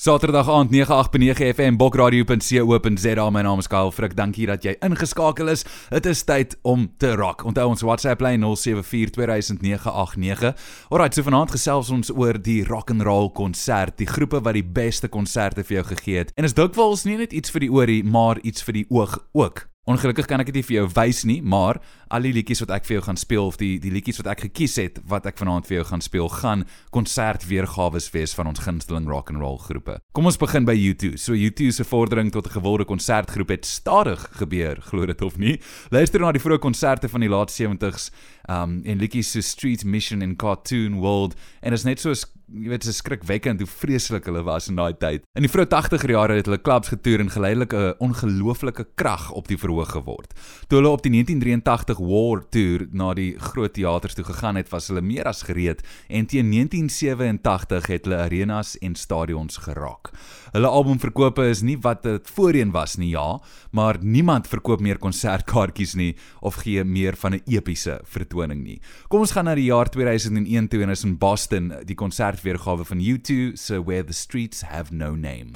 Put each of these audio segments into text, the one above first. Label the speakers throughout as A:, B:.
A: Saterdag aand 98.9 FM bokradio.co.za my naam is Kyle Frik. Dankie dat jy ingeskakel is. Dit is tyd om te rock. Onthou ons WhatsApp lyn 07420989. Alraai, so vanaand gesels ons oor die rock and roll konsert, die groepe wat die beste konserte vir jou gegee het. En is dikwels nie net iets vir die oorie, maar iets vir die oog ook. Ongelukkig kan ek dit nie vir jou wys nie, maar al die liedjies wat ek vir jou gaan speel of die die liedjies wat ek gekies het wat ek vanaand vir jou gaan speel, gaan konsertweergawe wees van ons gunsteling rock and roll groepe. Kom ons begin by U2. So U2 se vordering tot 'n gewilde konsertgroep het stadig gebeur, glo dit of nie. Luister na die vroeë konserte van die laat 70s, um en liedjies so Street Mission en Cartoon World en is net so jy weet se skrikwekkend hoe vreeslik hulle was in daai tyd. In die vroeë 80er jare het hulle klubs getoer en geleidelik 'n ongelooflike krag op die verhoog geword. Toe hulle op die 1983 War Tour na die groot teaters toe gegaan het, was hulle meer as gereed en teen 1987 het hulle arenas en stadions geraak. Hulle albumverkope is nie wat dit voorheen was nie, ja, maar niemand verkoop meer konsertkaartjies nie of gee meer van 'n epiese vertoning nie. Kom ons gaan na die jaar 2001 toe en is in Boston die konsert weergawe van U2 se Where the Streets Have No Name.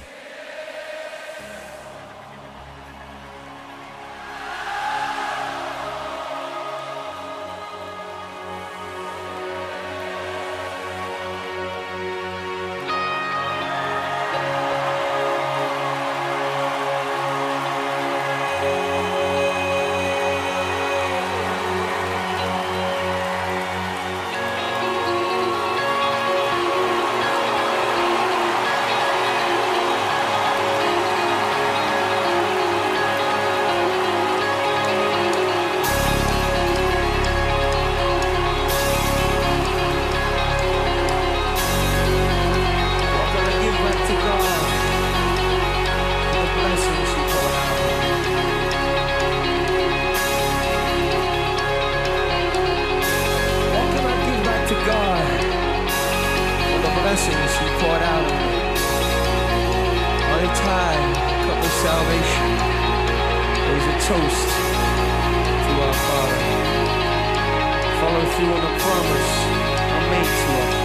B: toast to our Father. Follow through on the promise I made to us.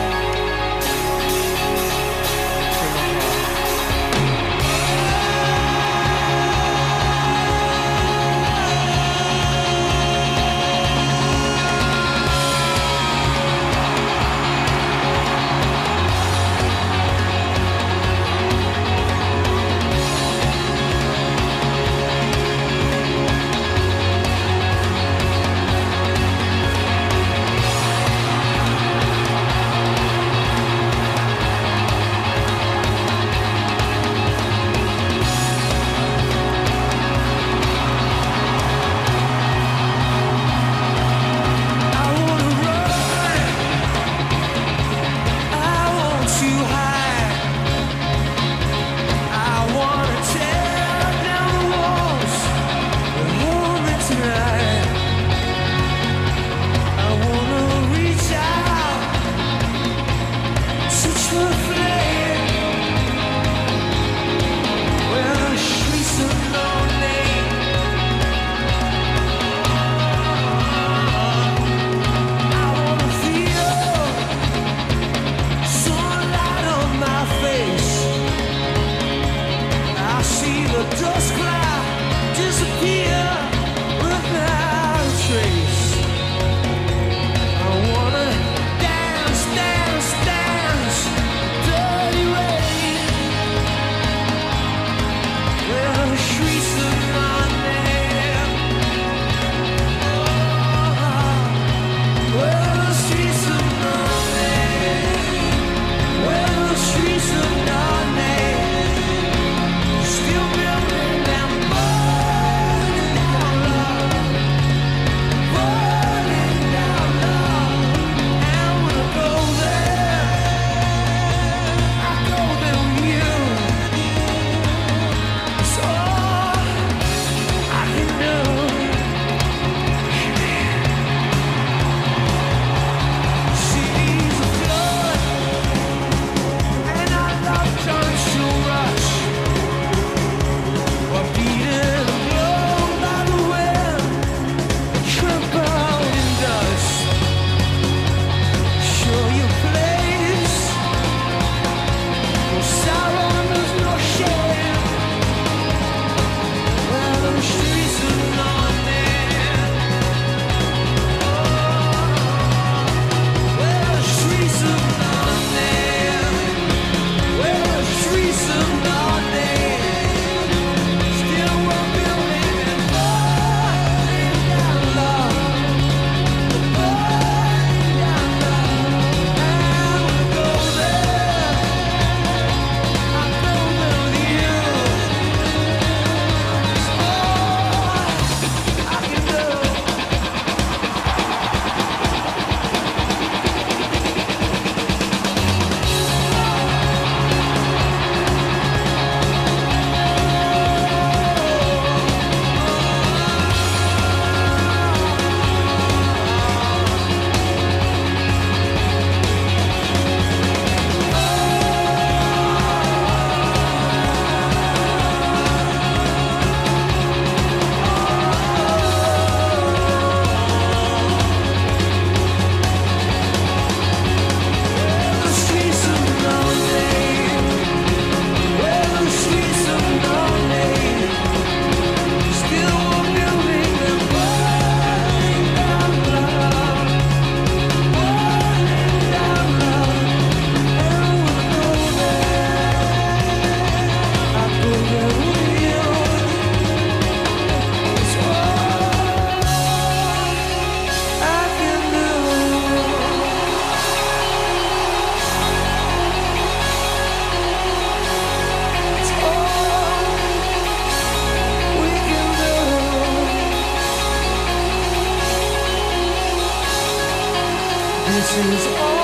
B: This is all.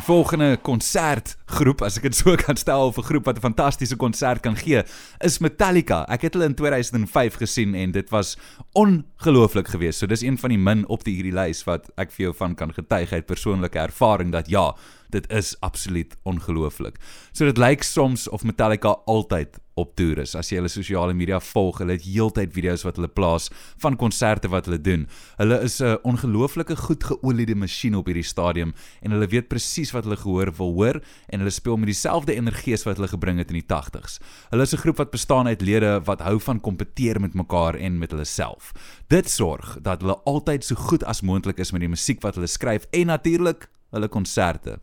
A: Die volgende konsertgroep, as ek dit so kan stel, of 'n groep wat 'n fantastiese konsert kan gee, is Metallica. Ek het hulle in 2005 gesien en dit was ongelooflik geweest. So dis een van die min op die hierdie lys wat ek vir jou van kan getuig uit persoonlike ervaring dat ja, dit is absoluut ongelooflik. So dit lyk soms of Metallica altyd op toer is. As jy hulle sosiale media volg, hulle het heeltyd video's wat hulle plaas van konserte wat hulle doen. Hulle is 'n ongelooflike goed geoliede masjien op hierdie stadium en hulle weet presies wat hulle gehoor wil hoor en hulle speel met dieselfde energie as wat hulle gebring het in die 80s. Hulle is 'n groep wat bestaan uit lede wat hou van kompeteer met mekaar en met hulle self. Dit sorg dat hulle altyd so goed as moontlik is met die musiek wat hulle skryf en natuurlik hulle konserte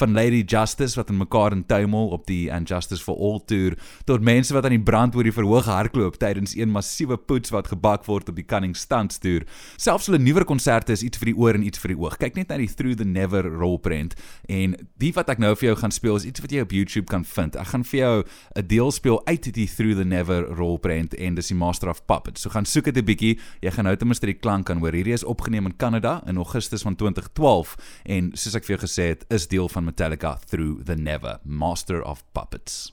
A: van Lady Justice wat in mekaar in tuimel op die And Justice for All tour tot mense wat aan die brand oor die verhoog hardloop tydens een massiewe poets wat gebak word op die Cunning Stunts tour. Selfs hulle nuwer konserte is iets vir die oor en iets vir die oog. Kyk net na die Through the Never rolprent en die wat ek nou vir jou gaan speel is iets wat jy op YouTube kan vind. Ek gaan vir jou 'n deel speel uit die Through the Never rolprent en dis die Master of Puppets. So gaan soek dit 'n bietjie. Jy gaan nou ten minste die klank kan hoor. Hierdie is opgeneem in Kanada in Augustus van 2012 en soos ek vir jou gesê het, is deel van Metallica Through the Never, Master of Puppets.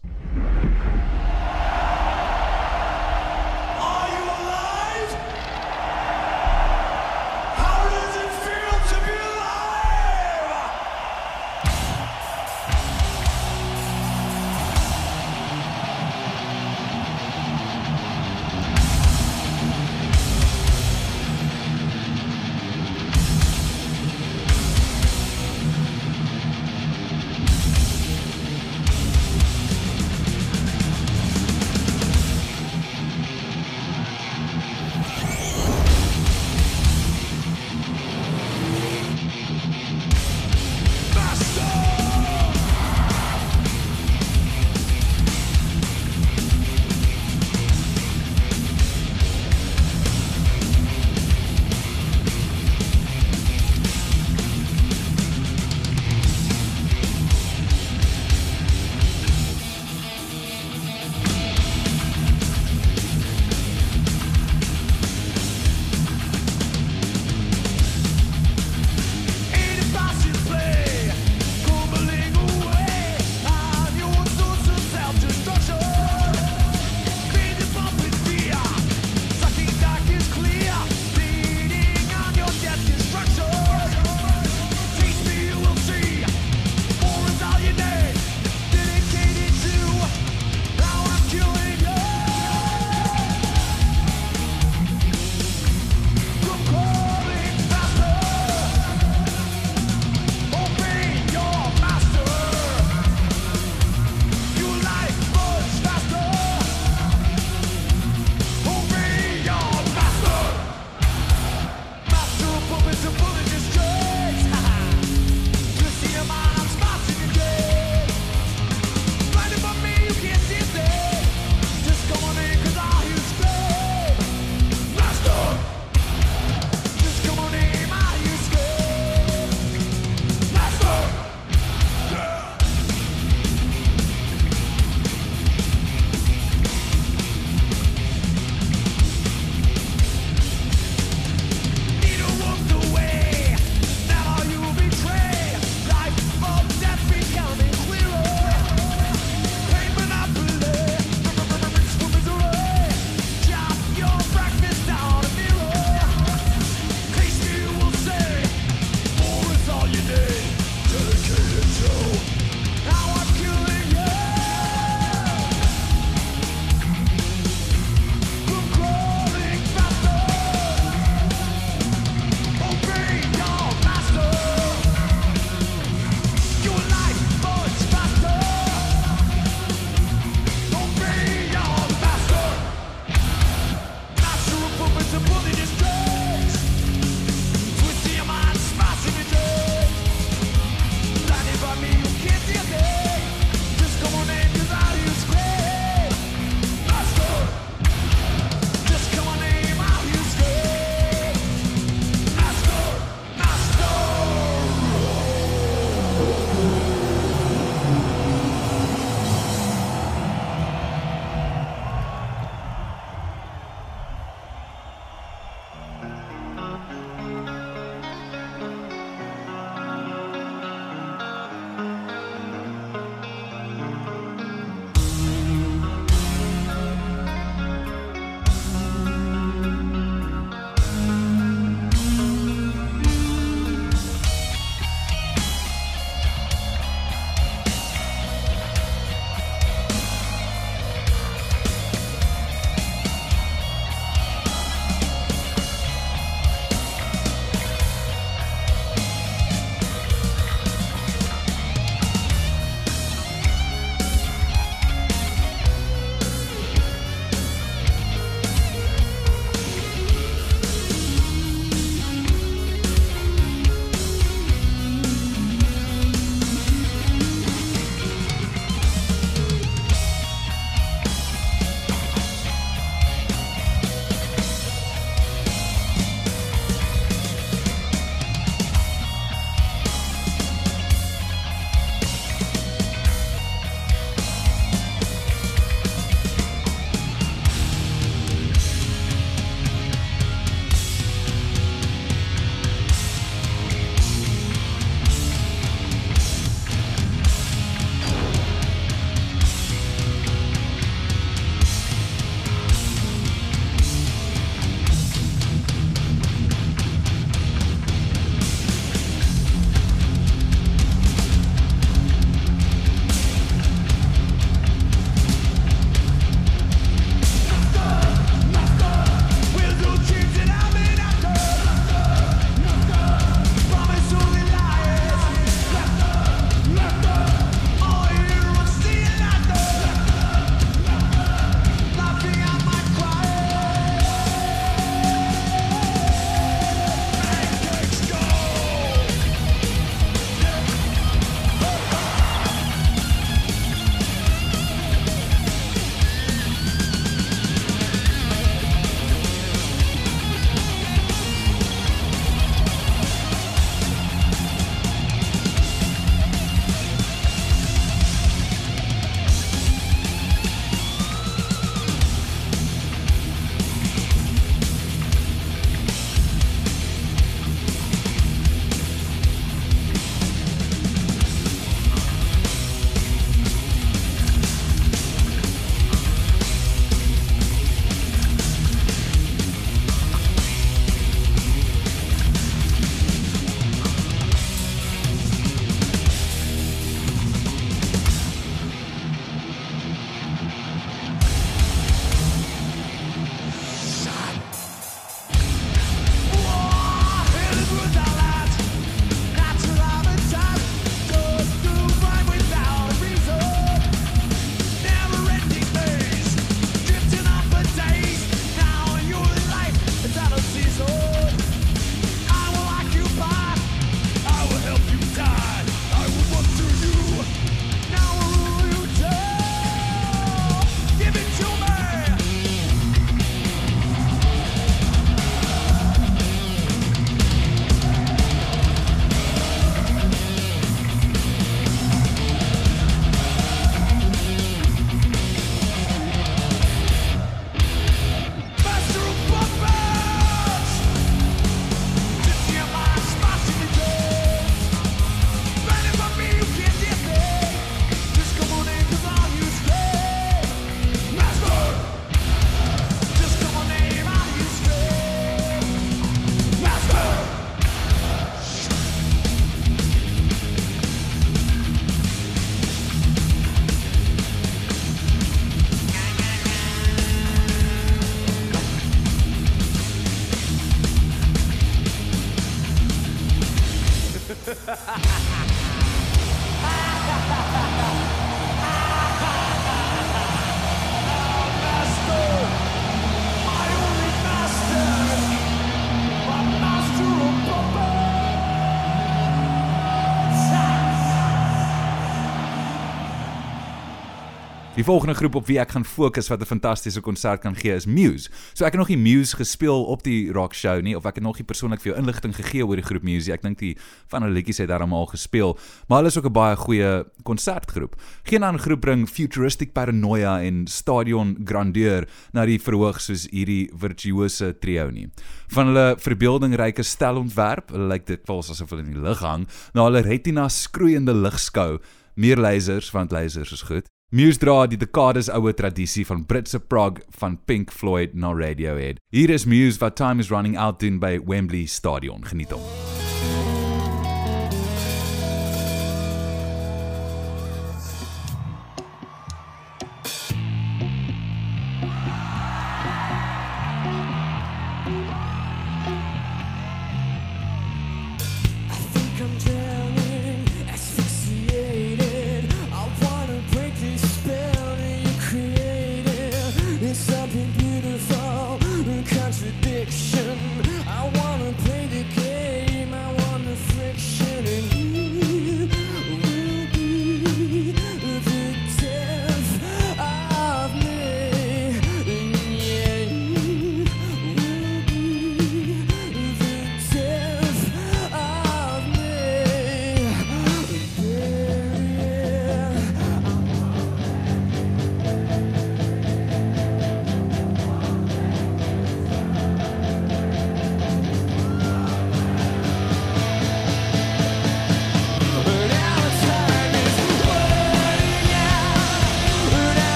A: Volgende groep op wie ek gaan fokus wat 'n fantastiese konsert kan gee is Muse. So ek het nog nie Muse gespeel op die rock show nie of ek het nog nie persoonlik vir jou inligting gegee oor die groep Muse. Ek dink die van hulle liedjies het daarom al gespeel, maar hulle is ook 'n baie goeie konsertgroep. Geen ander groep bring futuristic paranoia en stadion grandeur na die verhoog soos hierdie virtuose trio nie. Van hulle verbeeldingryke stelontwerp, hulle lyk dit vals asof hulle in die lug hang, na hulle retina skroeiende ligskou, meer lasers want lasers is goed. Muse dra die dekades oue tradisie van Britse prog van Pink Floyd na Radiohead. Hier is Muse wat Time is Running Out doen by Wembley Stadion. Geniet hom.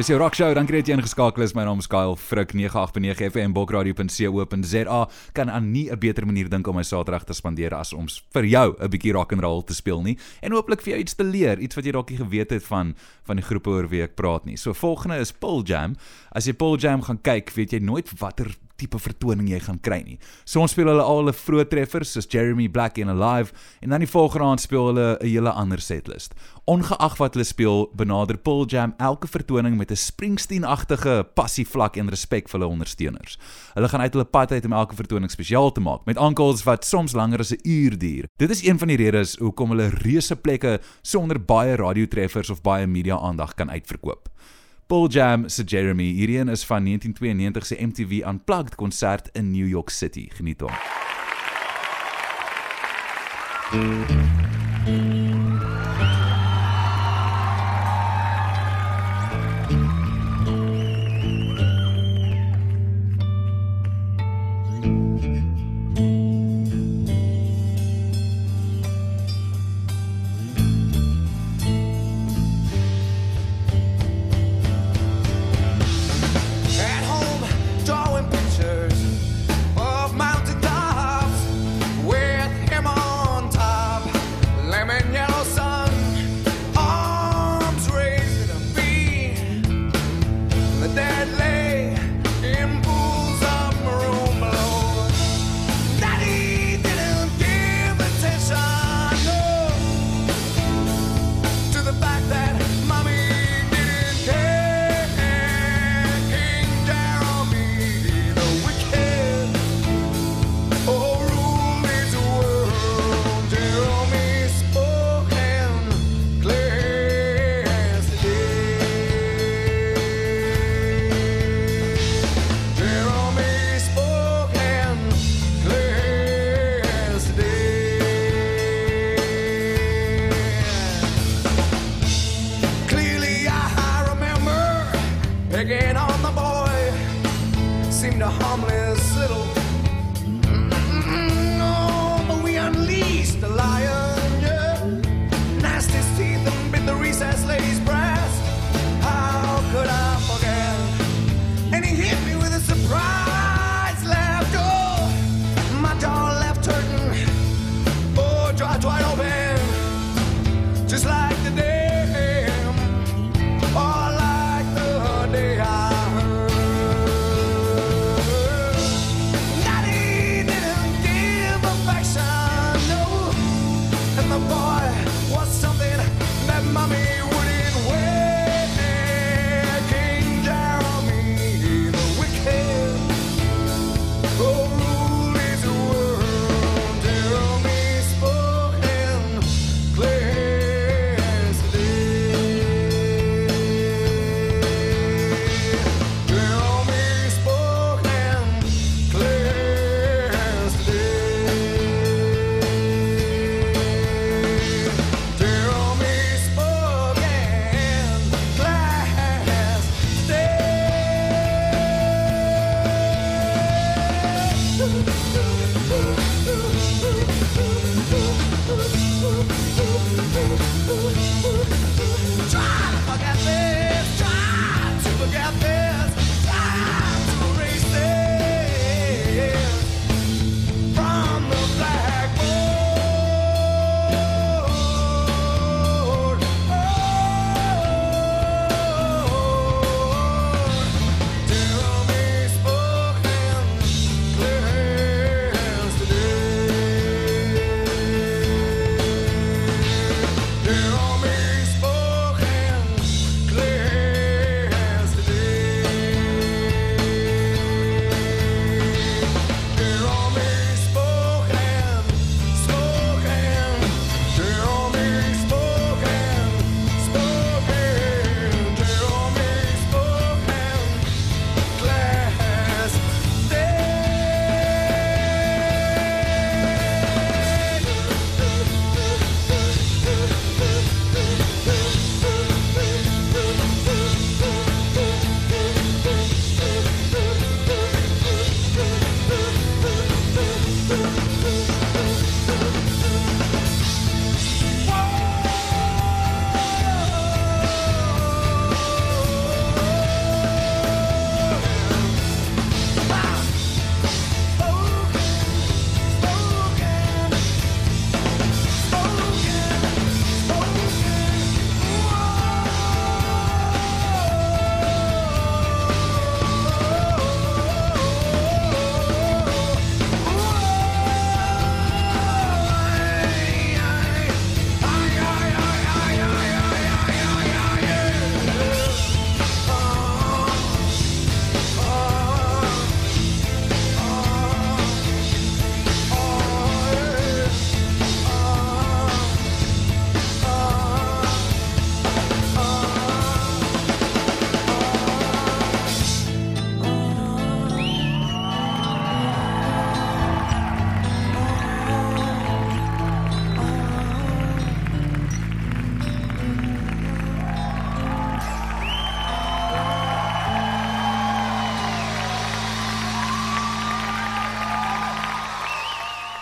C: Dis jou rock show, dan kry jy ingeskakel is. My naam is Kyle Frik 989 FM bokradio.co.za. Kan aan nie 'n beter manier dink om my Saterdag te spandeer as om vir jou 'n bietjie rock and roll te speel nie en hooplik vir jou iets te leer, iets wat jy dalk nie geweet het van van die groepe oor wie ek praat nie. So volgende is Paul Jam. As jy Paul Jam gaan kyk, weet jy nooit watter tipe vertoning jy gaan kry nie. Soms speel hulle al hulle vroeë treffers soos Jeremy Black en Alive en dan die volgende aand speel hulle 'n hele ander setlist. Ongeag wat hulle speel, benader Pearl Jam elke vertoning met 'n Springsteen-agtige passievlak en respek vir hulle ondersteuners. Hulle gaan uit hulle pad uit om elke vertoning spesiaal te maak met aankals wat soms langer as 'n uur duur. Dit is een van die redes hoekom hulle reuse plekke sonder baie radiotreffers of baie media-aandag kan uitverkoop. Paul Jam se Jeremy hierdie een is van 1992 se MTV Unplugged konsert in New York City. Geniet hom.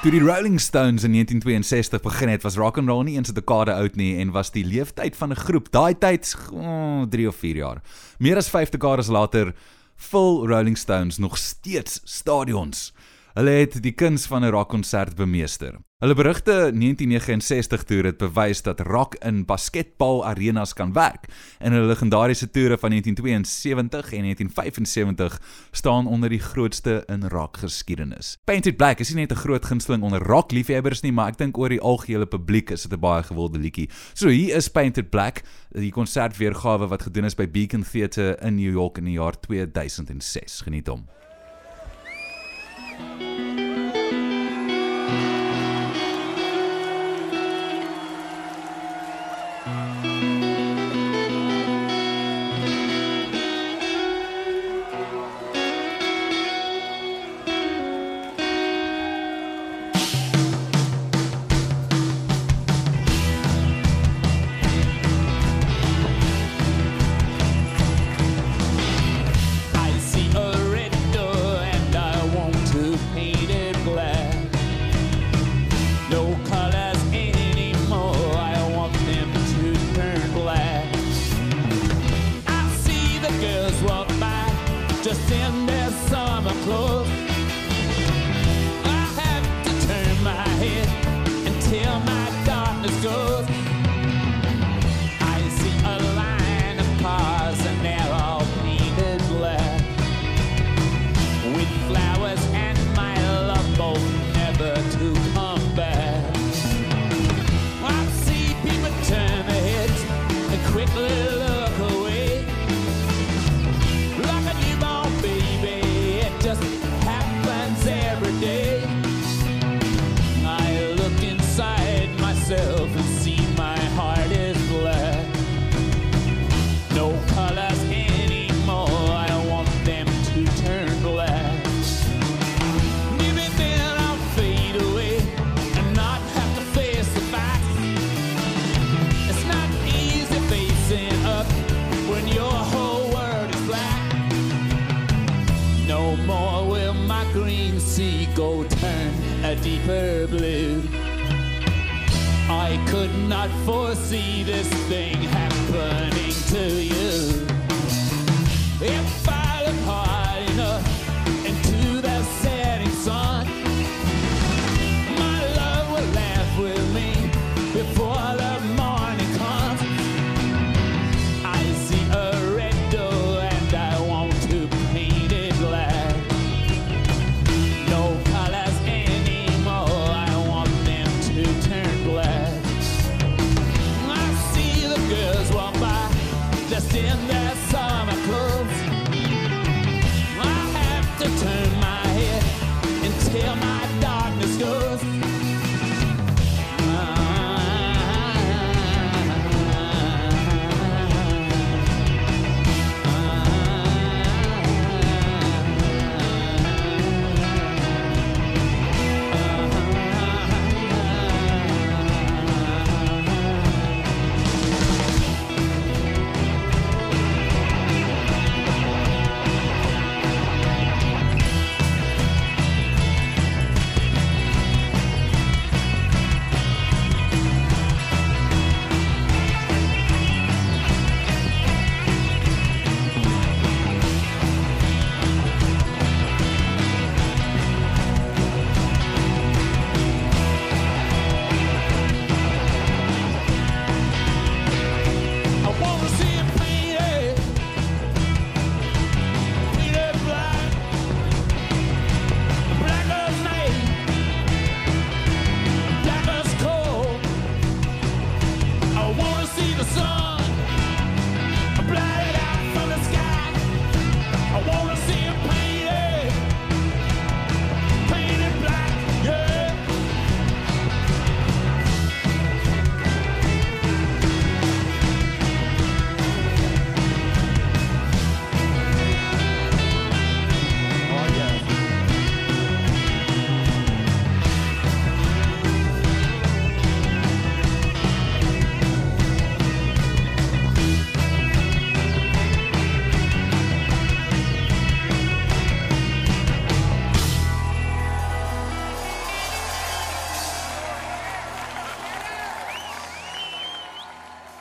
A: Toe die Rolling Stones in 1962 begin het, was rock and roll nie eens 'n dekade oud nie en was die leeftyd van 'n groep daai tyd oh, 3 of 4 jaar. Meer as 5 dekades later vul Rolling Stones nog steeds stadions. Hulle het die kuns van 'n rockkonsert bemeester. Hulle berigte 1969 toer het bewys dat rock in basketbal arenas kan werk. En hulle legendariese toere van 1972 en 1975 staan onder die grootste in rock geskiedenis. Painted Black is nie net 'n groot gunsteling onder rock liefhebbers nie, maar ek dink oor die algehele publiek is dit 'n baie gewilde liedjie. So hier is Painted Black, die konsertweergawe wat gedoen is by Beacon Theatre in New York in die jaar 2006. Geniet hom.
D: I go turn a deeper blue. I could not foresee this thing happening to you. If I look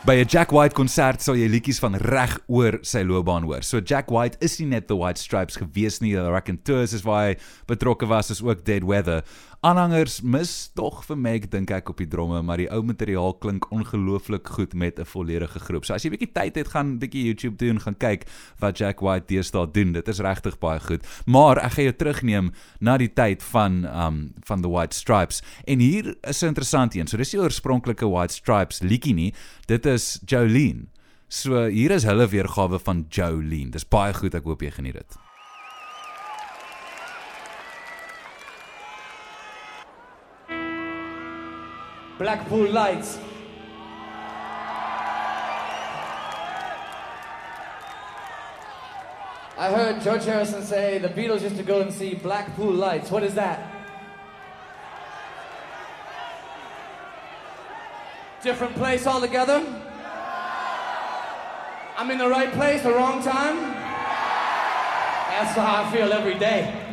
D: By
A: 'n Jack White konsert sal jy liedjies van reg oor sy loopbaan hoor. So Jack White is nie net the White Stripes gewees nie, the Raconteurs is waar hy betrokke was, is ook Dead Weather. Aanhangers mis tog vir Meg dink ek op die dromme, maar die ou materiaal klink ongelooflik goed met 'n volledige groep. So as jy bietjie tyd het, gaan bietjie YouTube doen, gaan kyk wat Jack White deesdae doen. Dit is regtig baie goed. Maar ek gaan jou terugneem na die tyd van um van the White Stripes. En hier is 'n interessant een. So dis die oorspronklike White Stripes liedjie nie. Dit is Jolene. So hier is hulle weergawe van Jolene. Dis baie goed. Ek hoop jy geniet dit.
E: Blackpool Lights. I heard George Harrison say the Beatles used to go and see Blackpool Lights. What is that? Different place altogether? I'm in the right place, the wrong time? That's how I feel every day.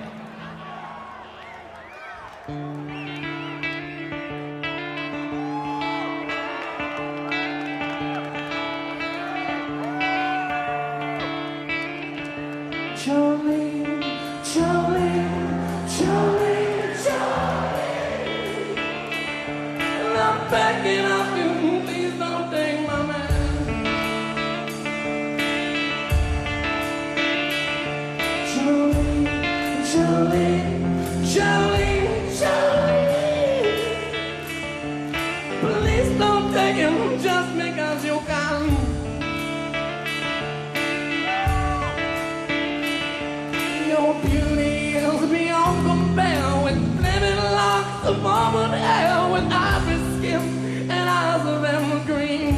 E: With ivory skin and eyes of emerald green.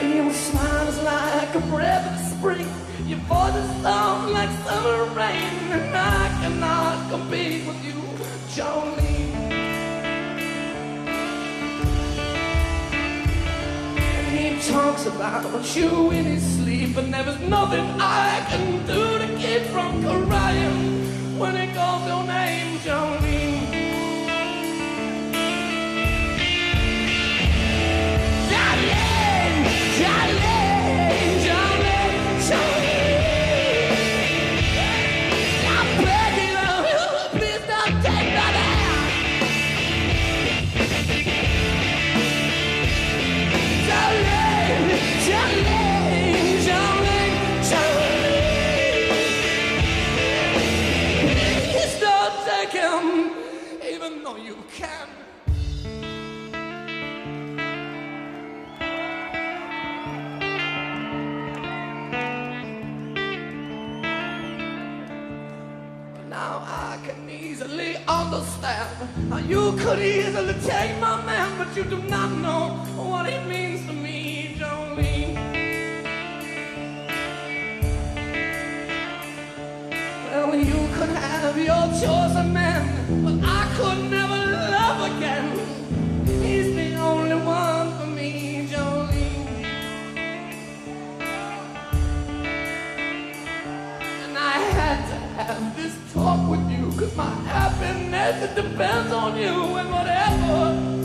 E: And your smile is like a breath of spring. Your voice is soft like summer rain, and I cannot compete with you, Jolene. Talks about you in his sleep, and there is nothing I can do to keep from crying when he calls your name. Jolene, understand you could easily take my man, but you do not know what it means to me, Jolene. Well, you could have your chosen man, but I could never love again. He's the only one for me, Jolene. And I had to have this my happiness. It depends on you and whatever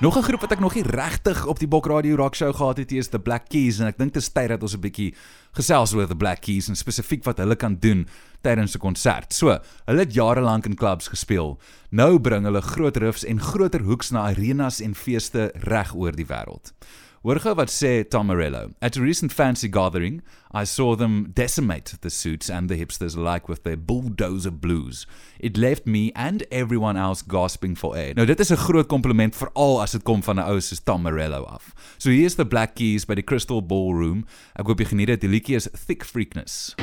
A: Nog 'n groep wat ek nog nie regtig op die Bok Radio Rock Show gehad het, is the Black Keys en ek dink dit is tyd dat ons 'n bietjie gesels oor the Black Keys en spesifiek wat hulle kan doen tydens 'n konsert. So, hulle het jare lank in clubs gespeel. Nou bring hulle groot riffs en groter hoeks na arenas en feeste reg oor die wêreld. Hoor gou wat sê Tom Morello. At a recent fancy gathering, I saw them decimate the suits and the hipsters alike with their bulldozer blues. It left me and everyone else gasping for air. Nou dit is 'n groot kompliment veral as dit kom van 'n ou soos Tom Morello af. So hier is the Black Keys by the Crystal Ballroom. Ek hoop jy geniet dit. Die liedjie is Thick Freakness.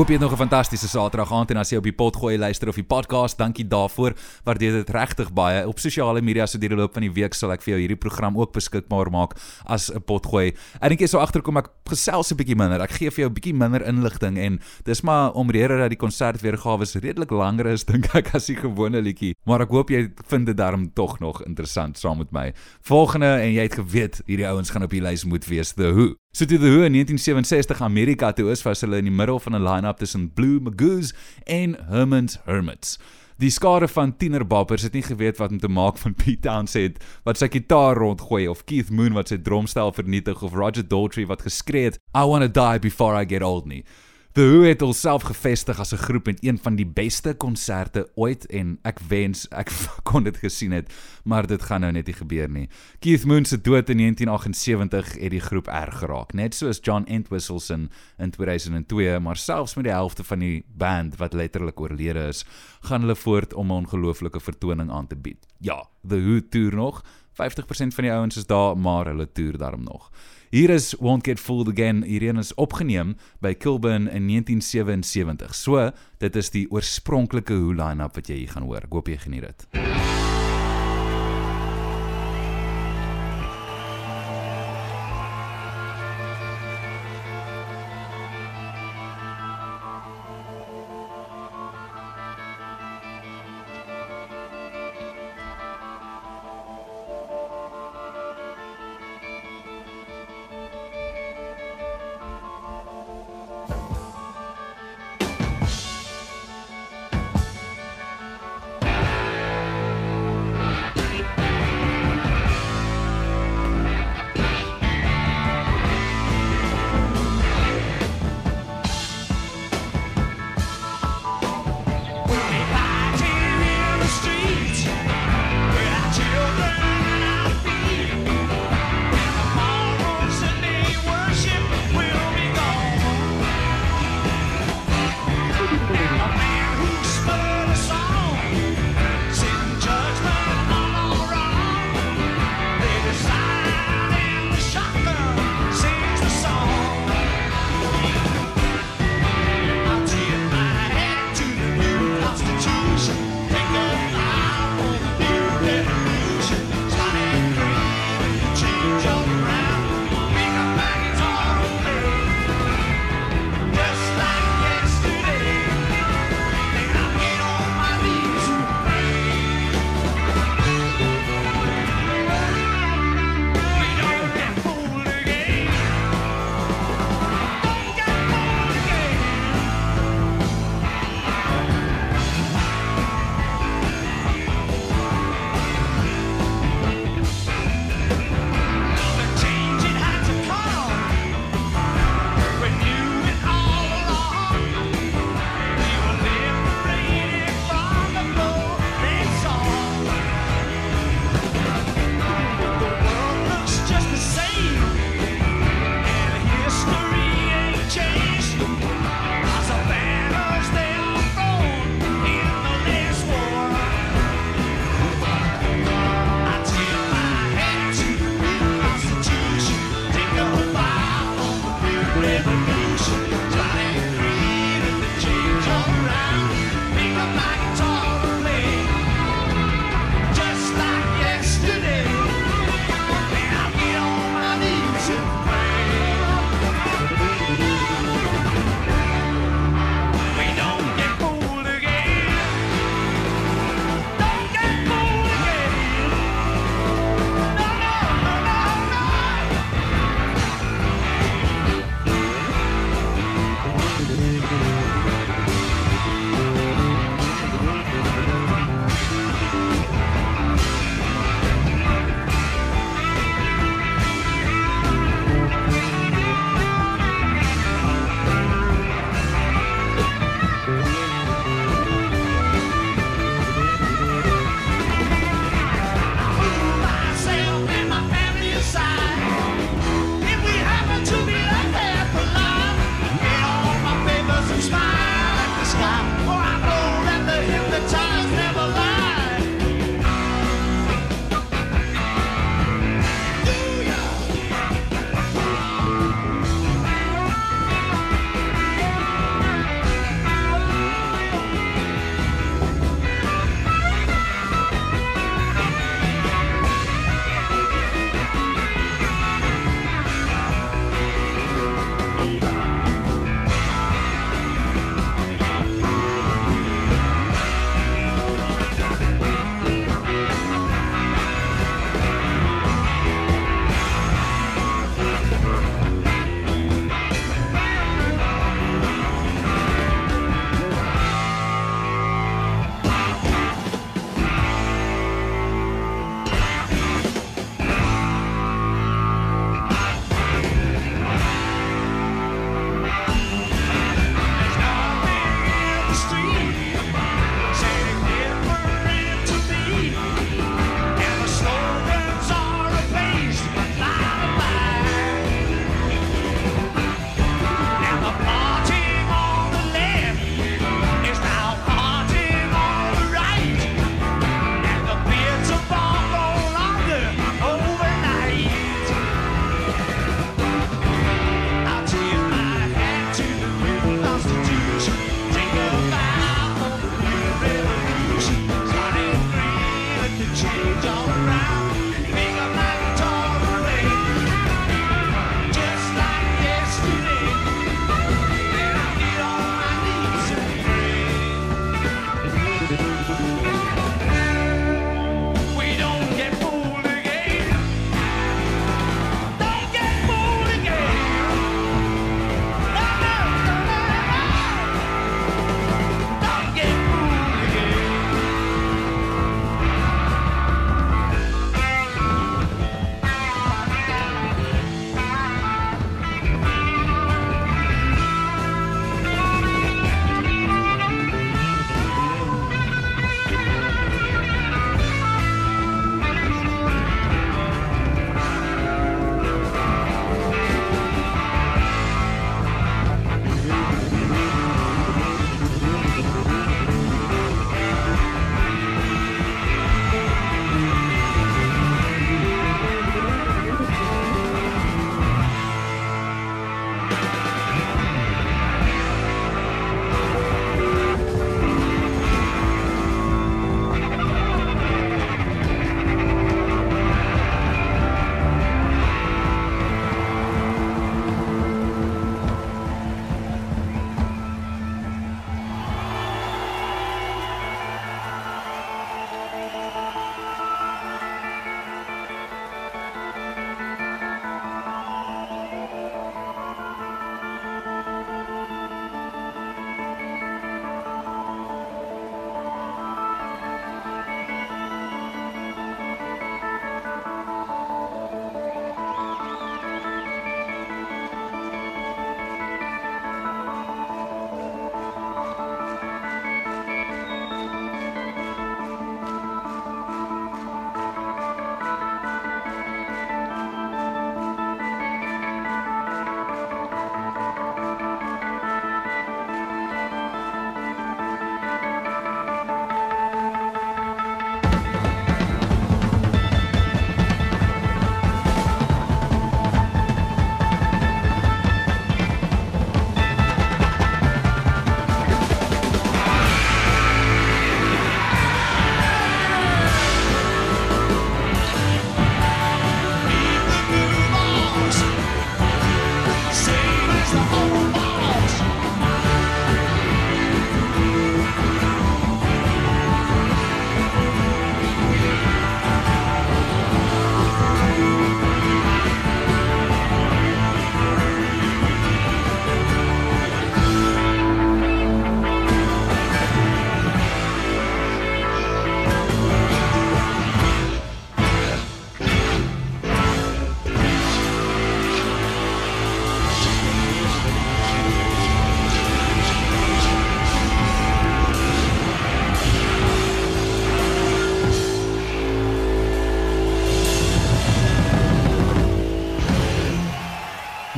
A: Hoop jy het nog 'n fantastiese Saterdag aand en as jy op die pot gooi luister of die podcast, dankie daarvoor. Waardeer dit regtig baie. Op sosiale media so deur die loop van die week sal ek vir jou hierdie program ook beskikbaar maak as 'n pot gooi. Ek dink jy sou agterkom ek gesels 'n bietjie minder. Ek gee vir jou 'n bietjie minder inligting en dis maar omrede dat die konsertweergawe redelik langer is dink ek as die gewone liedjie. Maar ek hoop jy vind dit daarom tog nog interessant saam met my. Volgende en jy het geweet hierdie ouens gaan op die lys moet wees The Who. So toe The Who in 1967 Amerika toe is, was hulle in die middel van 'n line-up tussen Blue Magoos en Herman's Hermits. Die skare van tienerbappers het nie geweet wat om te maak van Pete Townsend wat sy gitaar rondgooi of Keith Moon wat sy drumstel vernietig of Roger Daltrey wat geskree het I want to die before I get old nie. The Who het hulself gevestig as 'n groep met een van die beste konserte ooit en ek wens ek kon dit gesien het, maar dit gaan nou net nie gebeur nie. Keith Moon se dood in 1978 het die groep erg geraak, net soos John Entwistle in 2002, maar selfs met die helfte van die band wat letterlik oorlede is, gaan hulle voort om 'n ongelooflike vertoning aan te bied. Ja, The Who toer nog. 50% van die ouens is daar, maar hulle toer daarom nog. Hier is Won't Get Fooled Again. Hierdie is opgeneem by Kilburn in 1977. So, dit is die oorspronklike Who line-up wat jy hier gaan hoor. Ek hoop jy geniet dit.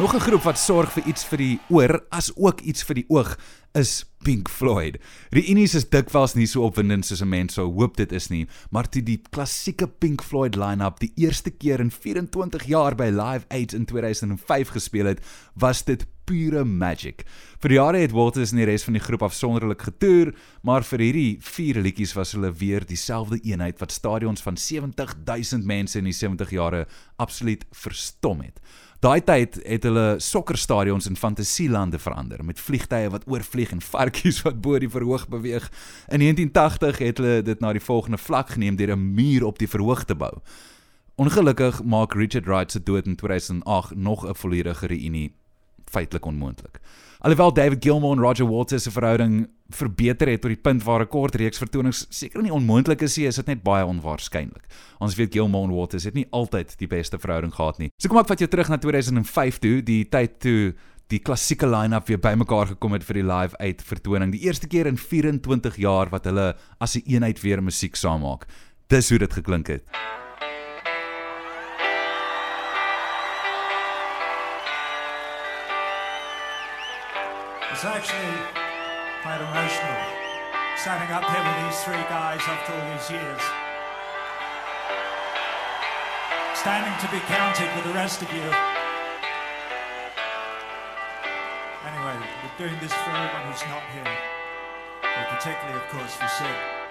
A: Nog 'n groep wat sorg vir iets vir die oor as ook iets vir die oog is Pink Floyd. Reunies is dikwels nie so opwindend soos 'n mens sou hoop dit is nie, maar toe die klassieke Pink Floyd line-up die eerste keer in 24 jaar by Live Aid in 2005 gespeel het, was dit pure magic. Vir jare het Waters en die res van die groep afsonderlik getoer, maar vir hierdie vier liedjies was hulle weer dieselfde eenheid wat stadions van 70000 mense in die 70 jare absoluut verstom het. Daai tyd het hulle sokkerstadions in fantasielande verander met vliegtye wat oorvlieg en varkies wat bo die verhoog beweeg. In 1980 het hulle dit na die volgende vlak geneem deur 'n muur op die verhoog te bou. Ongelukkig maak Richard Wright se dood in 2008 nog 'n volledige reunie feitelik onmoontlik. Alhoewel David Gilmour en Roger Waters se verhouding verbeter het tot die punt waar 'n kort reeks vertonings seker nie onmoontlik is nie, is dit net baie onwaarskynlik. Ons weet Gilmour en Waters het nie altyd die beste verhouding gehad nie. So kom ek vat jou terug na 2005 toe, die tyd toe die klassieke line-up weer bymekaar gekom het vir die live uit vertoning. Die eerste keer in 24 jaar wat hulle as 'n eenheid weer musiek saam maak. Dis hoe dit geklink het.
F: It's actually quite emotional standing up here with these three guys after all these years. Standing to be counted with the rest of you. Anyway, we're doing this for everyone who's not here, but particularly, of course, for Sid.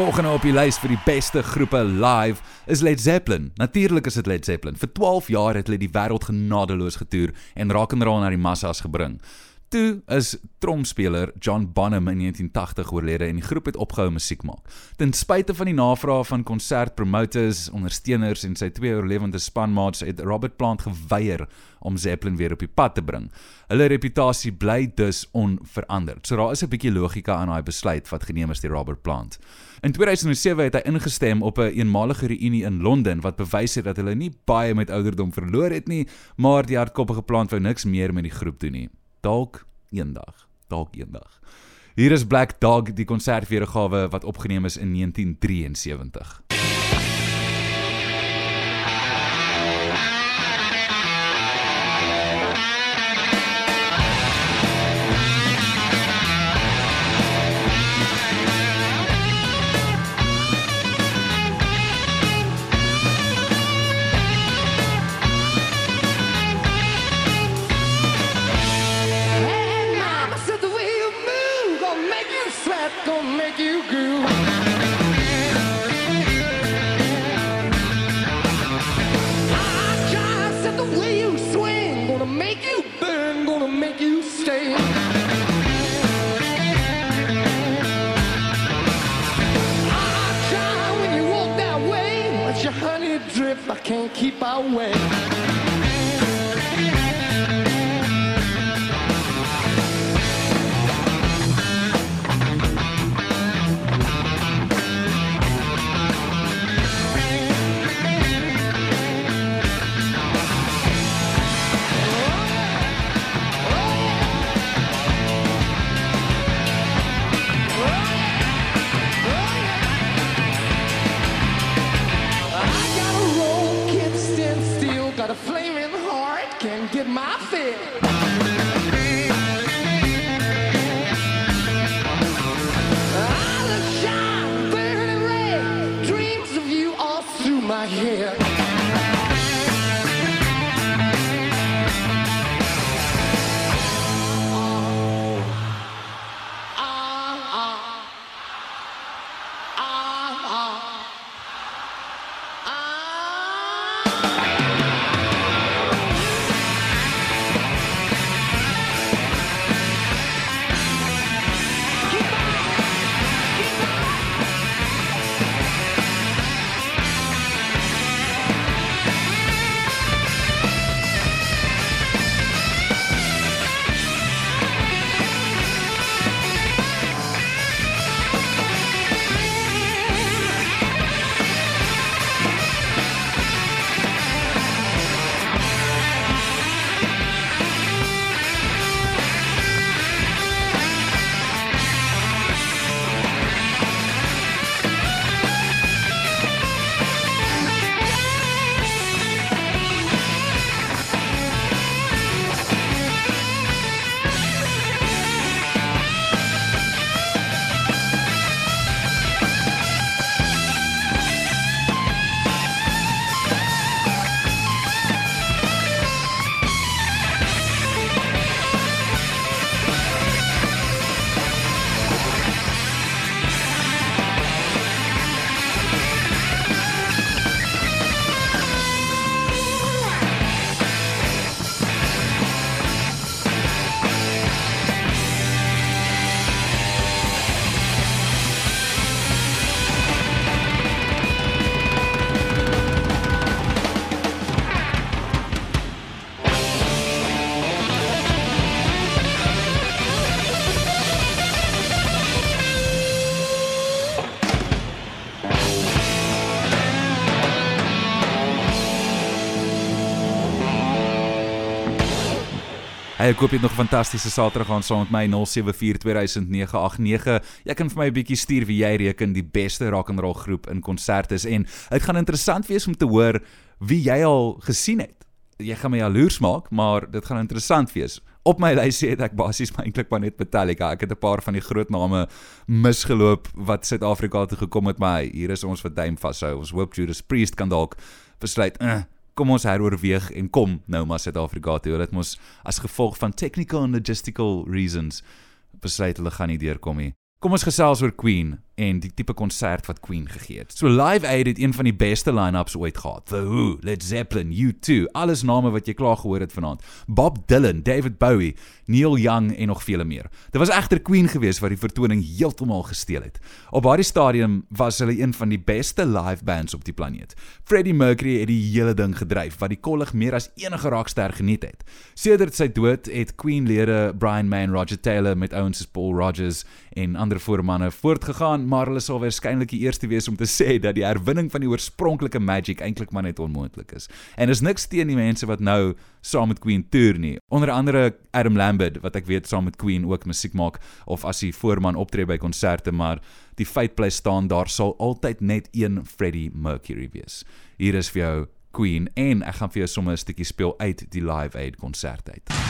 A: Volgende op die lys vir die beste groepe live is Led Zeppelin. Natuurlik is dit Led Zeppelin. Vir 12 jaar het hulle die wêreld genadeloos getoer en rock and roll na die massas gebring. Toe is tromspeler John Bonham in 1980 oorlede en die groep het opgehou musiek maak. Ten spyte van die navrae van konsertpromoters, ondersteuners en sy twee oorlewende spanmaats het Robert Plant geweier om Zeppelin weer op die pad te bring. Hulle reputasie bly dus onveranderd. So daar is 'n bietjie logika aan daai besluit wat geneem is deur Robert Plant. In 2007 het hy ingestem op 'n een eenmalige reunie in Londen wat bewys het dat hulle nie baie met ouderdom verloor het nie, maar die hardkoppige Plant wou niks meer met die groep doen nie. Dalk eendag, dalk eendag. Hier is Black Dog, die konsertweergawe wat opgeneem is in 1973.
E: let drift. I can't keep away.
A: Hey, ek hoop jy het nog 'n fantastiese Saterdag aan saam met my 07420989. Jy kan vir my 'n bietjie stuur wie jy reken die beste rock and roll groep in konsert is en dit gaan interessant wees om te hoor wie jy al gesien het. Jy gaan my jaloers maak, maar dit gaan interessant wees. Op my lysie het ek basies maar eintlik maar net Metallica. Ek het 'n paar van die groot name misgeloop wat Suid-Afrika toe gekom het, maar hier is ons wat duim vashou. Ons hoop Judas Priest kan dalk besluit, eh, kom ons heroorweeg en kom nou maar Suid-Afrika toe. Hulle het mos as gevolg van technical and logistical reasons besluit hulle gaan nie deurkom nie. Kom ons gesels oor Queen en die tipe konsert wat Queen gegee het. So Live Aid het een van die beste line-ups ooit gehad. The Who, Led Zeppelin, U2, alles name wat jy klaar gehoor het vanaand. Bob Dylan, David Bowie, Neil Young en nog vele meer. Dit was egter Queen geweest wat die vertoning heeltemal gesteel het. Op daardie stadium was hulle een van die beste live bands op die planeet. Freddie Mercury het die hele ding gedryf wat die kollig meer as enige rockster geniet het. Sedert sy dood het Queen lede Brian May en Roger Taylor met ouens soos Paul Rogers en ander voormanne voortgegaan, maar hulle sal waarskynlik die eerste wees om te sê dat die herwinning van die oorspronklike magic eintlik maar net onmoontlik is. En is niks teen die mense wat nou saam met Queen toer nie. Onder andere Adam Lambert wat ek weet saam met Queen ook musiek maak of as hy voorman optree by konserte, maar die feit bly staan daar sal altyd net een Freddie Mercury wees. Hier is vir jou Queen en ek gaan vir jou sommer 'n stukkie speel uit die Live Aid konsert uit.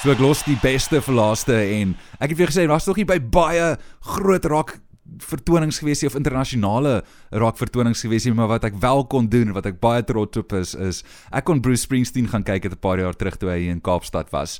A: So ek los die beste vir laaste en ek het vir gesê daar's nog nie by baie groot rock vertonings gewees of internasionale rock vertonings gewees nie, maar wat ek wel kon doen en wat ek baie trots op is is ek kon Bruce Springsteen gaan kyk het 'n paar jaar terug toe hy in Kaapstad was.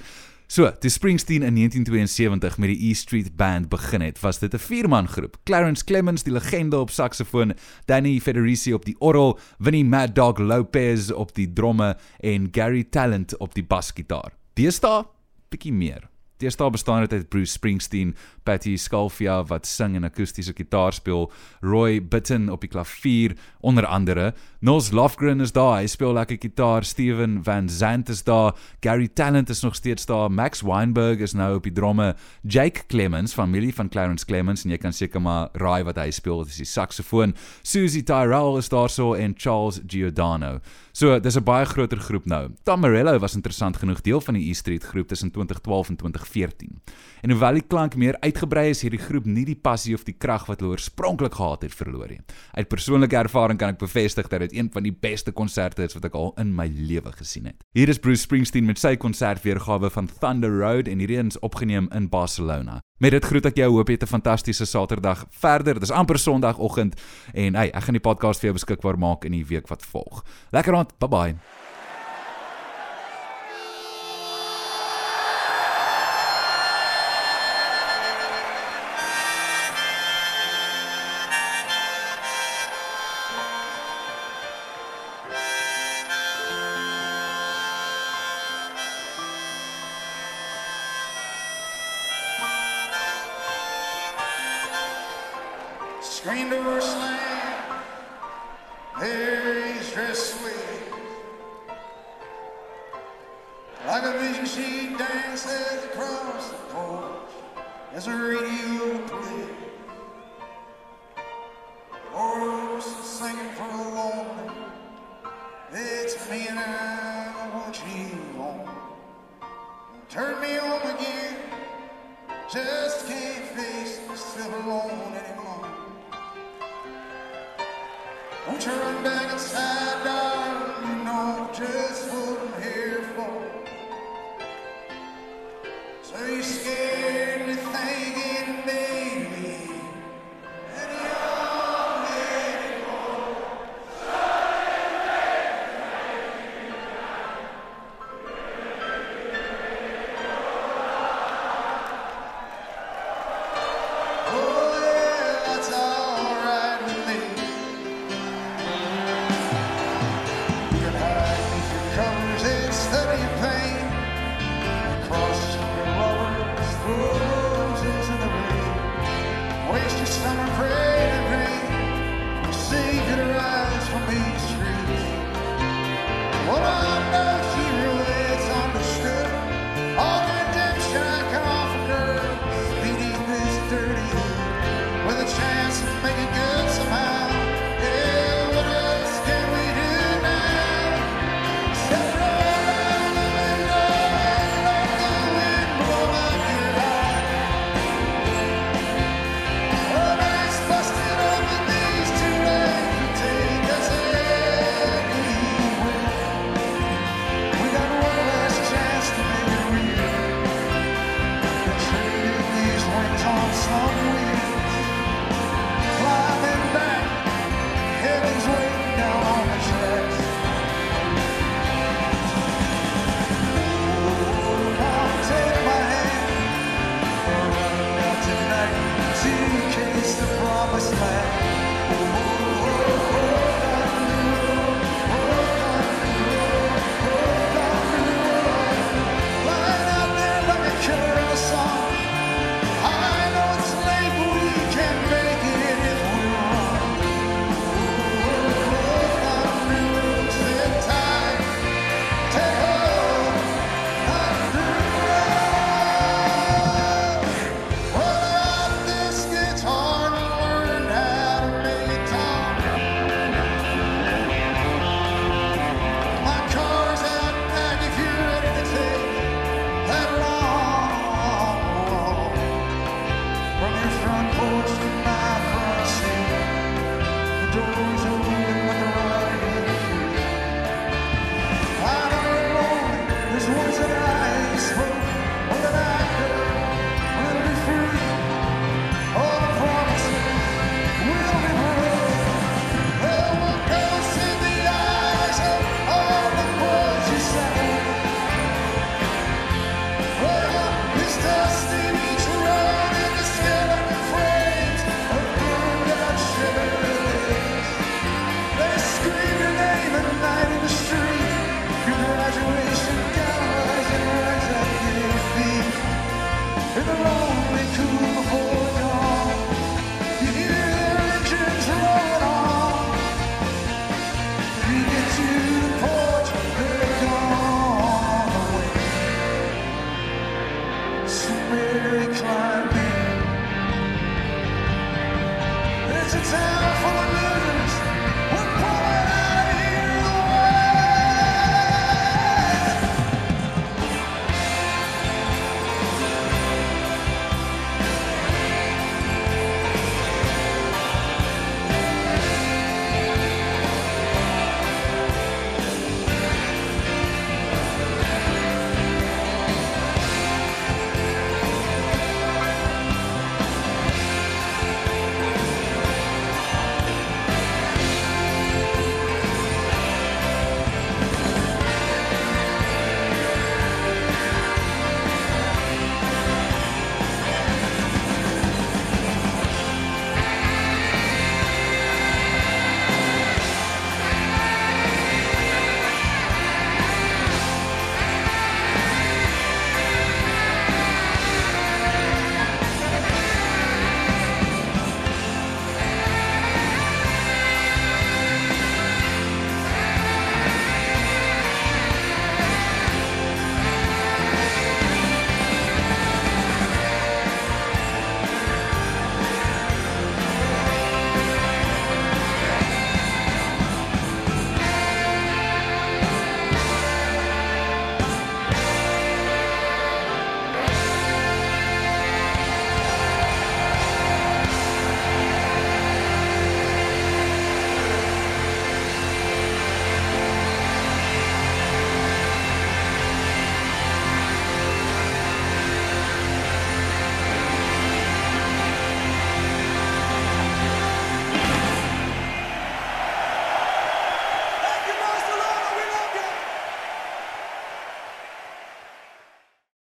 A: So, toe Springsteen in 1972 met die E Street Band begin het, was dit 'n vierman groep. Clarence Clemens, die legende op saksofoon, Danny Federici op die orgel, Vinnie Mad Dog Lopez op die dromme en Gary Talent op die basgitaar. Deesdae bietjie meer. Deesdae bestaan dit uit Bruce Springsteen, Patty Skalfia wat sing en akoestiese gitaar speel, Roy Bittan op die klavier onder andere, Nils Lofgren is daar, hy speel lekker gitaar, Steven Van Zandt is daar, Gary Talent is nog steeds daar, Max Weinberg is nou op die dromme, Jake Clemens, familie van Clarence Clemens en jy kan seker maar raai wat hy speel, dit is die saksofoon, Susie Tyrrell is daarso en Charles Giordano. So, dis 'n baie groter groep nou. Tom Morello was interessant genoeg deel van die E Street groep tussen 2012 en 2014. En hoewel die klank meer uitgebrei is, hierdie groep nie die passie of die krag wat hulle oorspronklik gehad het verloor nie. Uit persoonlike ervaring kan ek bevestig dat dit een van die beste konserte is wat ek al in my lewe gesien het. Hier is Bruce Springsteen met sy konsertweergawe van Thunder Road en hierdie is opgeneem in Barcelona. Met dit groet ek jou, hoop jy het 'n fantastiese Saterdag verder. Dit is amper Sondagoggend en hey, ek gaan die podcast vir jou beskikbaar maak in die week wat volg. Lekker aand, bye bye.